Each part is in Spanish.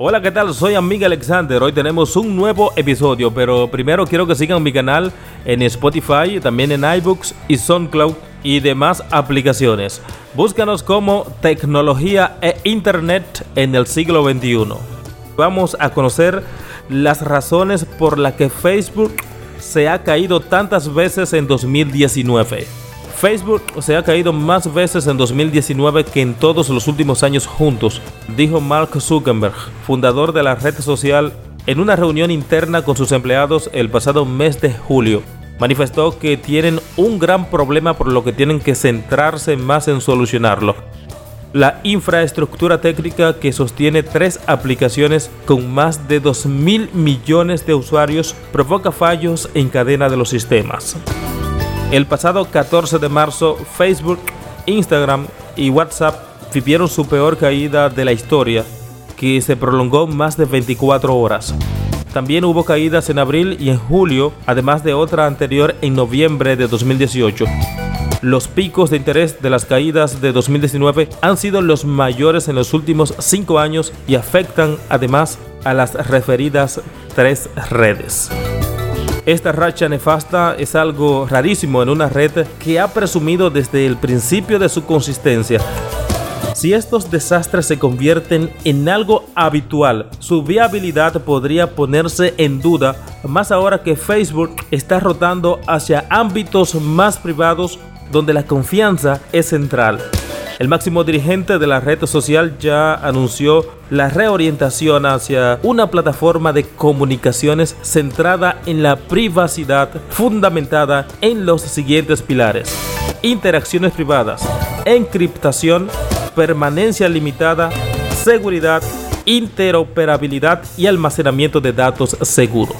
Hola, ¿qué tal? Soy Amiga Alexander. Hoy tenemos un nuevo episodio, pero primero quiero que sigan mi canal en Spotify, también en iBooks y SoundCloud y demás aplicaciones. Búscanos como Tecnología e Internet en el siglo XXI. Vamos a conocer las razones por las que Facebook se ha caído tantas veces en 2019. Facebook se ha caído más veces en 2019 que en todos los últimos años juntos, dijo Mark Zuckerberg, fundador de la red social, en una reunión interna con sus empleados el pasado mes de julio. Manifestó que tienen un gran problema por lo que tienen que centrarse más en solucionarlo. La infraestructura técnica que sostiene tres aplicaciones con más de 2 mil millones de usuarios provoca fallos en cadena de los sistemas. El pasado 14 de marzo, Facebook, Instagram y WhatsApp vivieron su peor caída de la historia, que se prolongó más de 24 horas. También hubo caídas en abril y en julio, además de otra anterior en noviembre de 2018. Los picos de interés de las caídas de 2019 han sido los mayores en los últimos cinco años y afectan además a las referidas tres redes. Esta racha nefasta es algo rarísimo en una red que ha presumido desde el principio de su consistencia. Si estos desastres se convierten en algo habitual, su viabilidad podría ponerse en duda, más ahora que Facebook está rotando hacia ámbitos más privados donde la confianza es central. El máximo dirigente de la red social ya anunció la reorientación hacia una plataforma de comunicaciones centrada en la privacidad fundamentada en los siguientes pilares. Interacciones privadas, encriptación, permanencia limitada, seguridad, interoperabilidad y almacenamiento de datos seguro.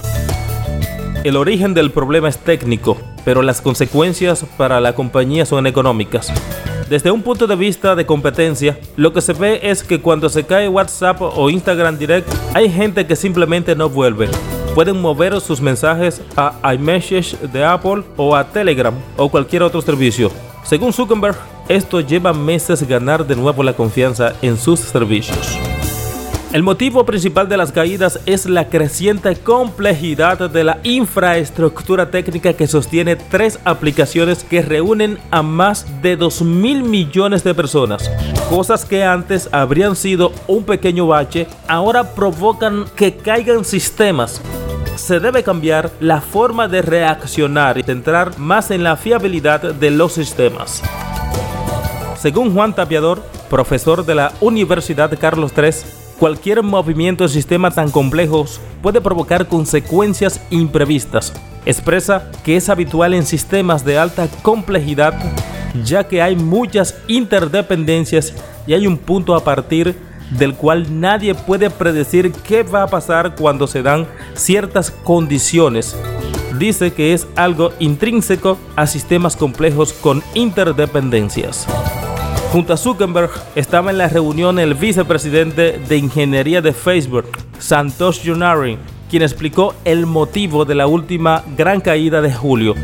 El origen del problema es técnico, pero las consecuencias para la compañía son económicas. Desde un punto de vista de competencia, lo que se ve es que cuando se cae WhatsApp o Instagram Direct, hay gente que simplemente no vuelve. Pueden mover sus mensajes a iMessage de Apple o a Telegram o cualquier otro servicio. Según Zuckerberg, esto lleva meses ganar de nuevo la confianza en sus servicios. El motivo principal de las caídas es la creciente complejidad de la infraestructura técnica que sostiene tres aplicaciones que reúnen a más de 2 mil millones de personas. Cosas que antes habrían sido un pequeño bache, ahora provocan que caigan sistemas se debe cambiar la forma de reaccionar y centrar más en la fiabilidad de los sistemas. Según Juan Tapiador, profesor de la Universidad Carlos III, Cualquier movimiento del sistema tan complejos puede provocar consecuencias imprevistas. Expresa que es habitual en sistemas de alta complejidad ya que hay muchas interdependencias y hay un punto a partir del cual nadie puede predecir qué va a pasar cuando se dan ciertas condiciones. Dice que es algo intrínseco a sistemas complejos con interdependencias. Junto a Zuckerberg estaba en la reunión el vicepresidente de ingeniería de Facebook, Santosh Yonari, quien explicó el motivo de la última gran caída de julio.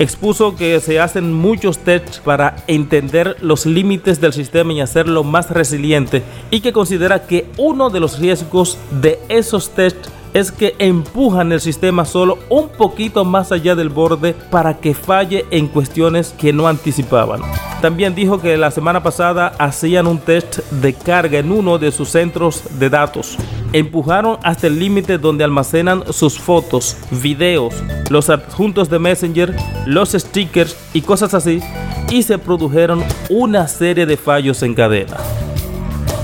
Expuso que se hacen muchos tests para entender los límites del sistema y hacerlo más resiliente y que considera que uno de los riesgos de esos tests es que empujan el sistema solo un poquito más allá del borde para que falle en cuestiones que no anticipaban. También dijo que la semana pasada hacían un test de carga en uno de sus centros de datos. Empujaron hasta el límite donde almacenan sus fotos, videos, los adjuntos de Messenger, los stickers y cosas así, y se produjeron una serie de fallos en cadena.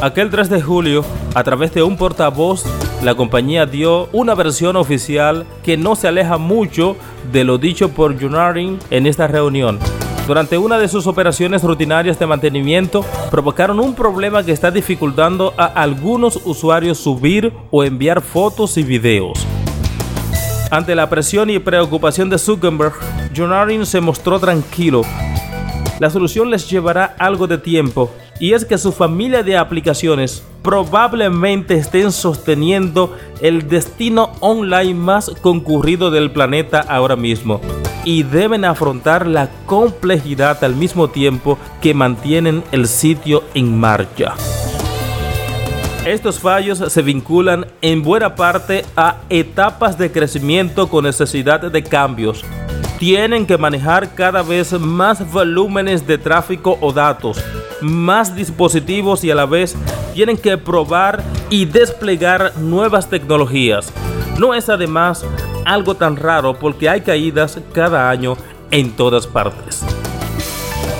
Aquel 3 de julio, a través de un portavoz, la compañía dio una versión oficial que no se aleja mucho de lo dicho por Junarin en esta reunión. Durante una de sus operaciones rutinarias de mantenimiento, provocaron un problema que está dificultando a algunos usuarios subir o enviar fotos y videos. Ante la presión y preocupación de Zuckerberg, Junarin se mostró tranquilo. La solución les llevará algo de tiempo, y es que su familia de aplicaciones probablemente estén sosteniendo el destino online más concurrido del planeta ahora mismo y deben afrontar la complejidad al mismo tiempo que mantienen el sitio en marcha. Estos fallos se vinculan en buena parte a etapas de crecimiento con necesidad de cambios. Tienen que manejar cada vez más volúmenes de tráfico o datos, más dispositivos y a la vez tienen que probar y desplegar nuevas tecnologías. No es además algo tan raro porque hay caídas cada año en todas partes.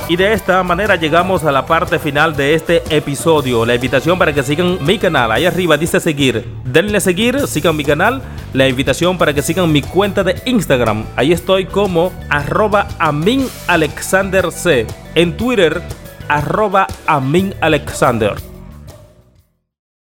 Y de esta manera llegamos a la parte final de este episodio. La invitación para que sigan mi canal. Ahí arriba dice seguir. Denle seguir, sigan mi canal. La invitación para que sigan mi cuenta de Instagram. Ahí estoy como arroba aminalexanderc. En Twitter, arroba aminalexander.